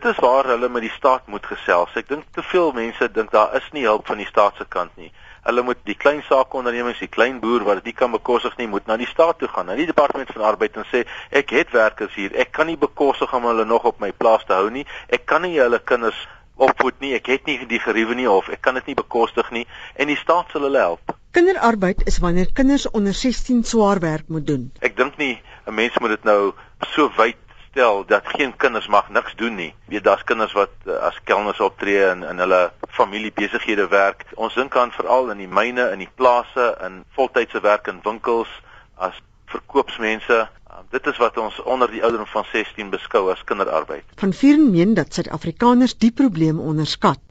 Dit is waar hulle met die staat moet gesels. Ek dink te veel mense dink daar is nie hulp van die staat se kant nie. Hulle moet die klein saakondernemings, die klein boer wat dit kan bekostig nie, moet na die staat toe gaan, na die departement van arbeid en sê ek het werkers hier. Ek kan nie bekostig om hulle nog op my plaas te hou nie. Ek kan nie hulle kinders opvoed nie. Ek het nie die geriewe nie of ek kan dit nie bekostig nie en die staat sal hulle help. Kinderarbeid is wanneer kinders onder 16 swaar werk moet doen. Ek dink nie 'n mens moet dit nou so wyd stel dat geen kinders mag niks doen nie. Weet daar's kinders wat uh, as kelners optree en in hulle familiebesighede werk. Ons dink aan veral in die myne, in die plase, in voltydse werk in winkels as verkoopsmense. Um, dit is wat ons onder die ouderdom van 16 beskou as kinderarbeid. Van Vieren meen dat Suid-Afrikaners die probleem onderskat.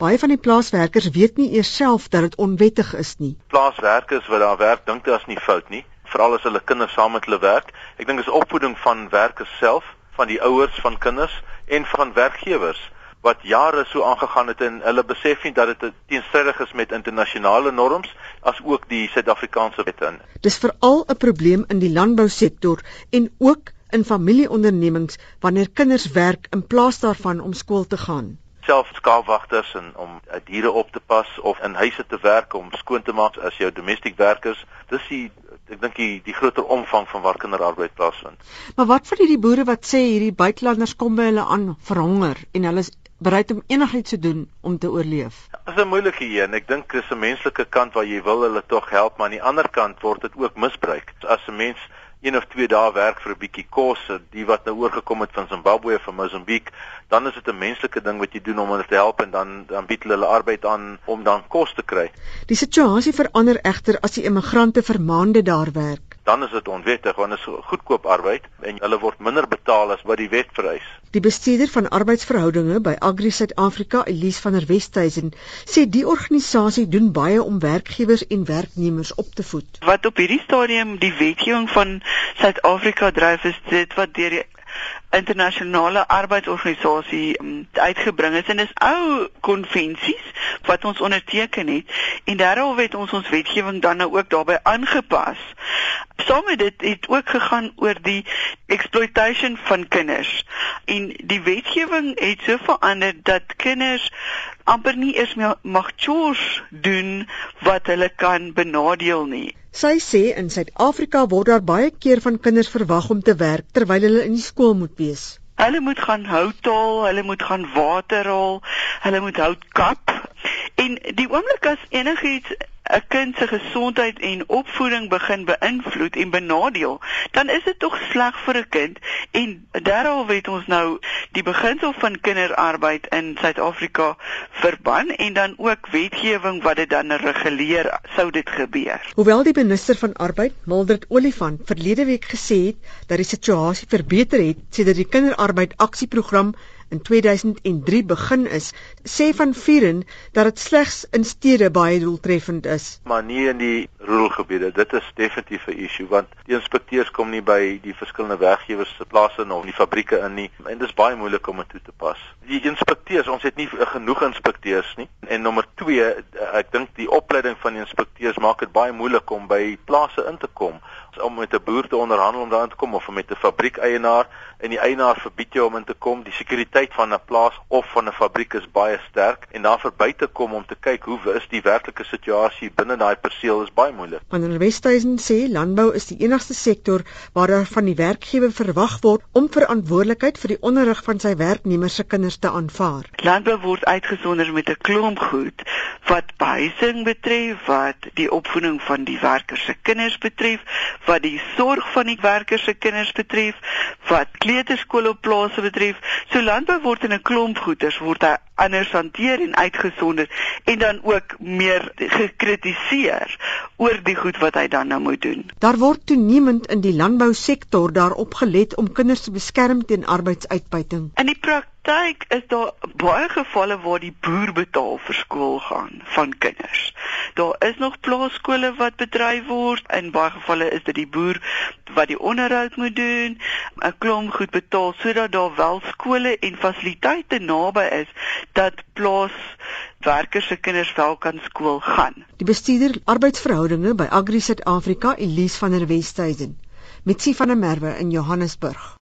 Baie van die plaaswerkers weet nie eers self dat dit onwettig is nie. Plaaswerkers wat daar werk, dink dit is nie fout nie veral as hulle kinders saam met hulle werk. Ek dink dis opvoeding van werkers self, van die ouers van kinders en van werkgewers wat jare so aangegaan het en hulle besef nie dat dit teenstrydig is met internasionale norms as ook die Suid-Afrikaanse wette. Dis veral 'n probleem in die landbousektor en ook in familieondernemings wanneer kinders werk in plaas daarvan om skool te gaan self skaapwagters en om diere op te pas of in huise te werk om skoon te maak as jou domestiek werkers. Dis die ek dink die die groter omvang van waar kinderarbeid plaasvind. Maar wat van hierdie boere wat sê hierdie buitelanders kom by hulle aan verhonger en hulle is bereid om enigiets te doen om te oorleef? Dit is 'n moeilike een. Ek dink dis 'n menslike kant waar jy wil hulle tog help, maar aan die ander kant word dit ook misbruik. As 'n mens een of twee dae werk vir 'n bietjie kos, die wat nou oorgekom het van Zimbabwe of van Mosambiek, dan is dit 'n menslike ding wat jy doen om hulle te help en dan dan bied hulle arbeid aan om dan kos te kry. Die situasie verander egter as die immigrante vir maande daar werk dan is dit onwettig want dit is goedkoop arbeid en hulle word minder betaal as wat die wet vereis. Die bestuurder van arbeidsverhoudinge by Agri Suid-Afrika, Elise van der Westhuizen, sê die organisasie doen baie om werkgewers en werknemers op te voed. Wat op hierdie stadium die wetgewing van Suid-Afrika dryf is dit wat deur die internasionale arbeidsorganisasie um, uitgebring is en dis ou konvensies wat ons onderteken het en daaroor het ons ons wetgewing dan nou ook daarbey aangepas. Saam met dit het ook gegaan oor die exploitation van kinders en die wetgewing het so verander dat kinders amper nie eens meer mag chores doen wat hulle kan benadeel nie. Sy sê in Suid-Afrika word daar baie keer van kinders verwag om te werk terwyl hulle in die skool moet wees. Hulle moet gaan hout haal, hulle moet gaan water haal, hulle moet hout kap. En die oomblik as enigiets 'n kind se gesondheid en opvoeding begin beïnvloed en benadeel, dan is dit tog sleg vir 'n kind en daarom weet ons nou die beginsel van kinderarbeid in Suid-Afrika verban en dan ook wetgewing wat dit dan reguleer sou dit gebeur. Hoewel die minister van arbeid, Mildred Olifant, verlede week gesê het dat die situasie verbeter het sedert die kinderarbeid aksieprogram in 2003 begin is, sê van Vieren dat dit slegs in stede baie doeltreffend is. Maar nie in die ruralgebiede. Dit is definitief 'n issue want die inspekteurs kom nie by die verskillende werkgewers se plase of die fabrieke in nie en dit is baie moeilik om dit toe te pas. Die inspekteurs, ons het nie genoeg inspekteurs nie. En nommer 2, ek dink die opleiding van die inspekteurs maak dit baie moeilik om by plase in te kom om met 'n boer te onderhandel om daar in te kom of met 'n fabriekeienaar en die eienaar verbied jou om in te kom. Die sekuriteit van 'n plaas of van 'n fabriek is baie sterk en daar verby te kom om te kyk hoe is die werklike situasie binne daai perseel is baie moeilik. Wanneer Westhuizen sê landbou is die enigste sektor waar daar van die werkgewer verwag word om verantwoordelikheid vir die onderrig van sy werknemers se kinders te aanvaar. Landbou word uitgesonder met 'n klomp goed wat behuising betref, wat die opvoeding van die werkers se kinders betref, wat die sorg van die werkers se kinders betref, wat kleuterskole op plase betref. So landbou word in 'n klomp goeders word hy anders hanteer en uitgesonder en dan ook meer gekritiseer oor die goed wat hy dan nou moet doen. Daar word toenemend in die landbousektor daarop gelet om kinders te beskerm teen arbeidsuitbuiting. In die praktyk praktyk is daar baie gevalle waar die boer betaal vir skoolgaan van kinders. Daar is nog plaaskole wat bedryf word. In baie gevalle is dit die boer wat die onderhoud moet doen, 'n klomp goed betaal sodat daar wel skole en fasiliteite naby is dat plaas werkers se kinders wel kan skool gaan. Die bestuurder arbeidsverhoudinge by Agri Suid-Afrika, Elise van der Westhuizen, met Sien van der Merwe in Johannesburg.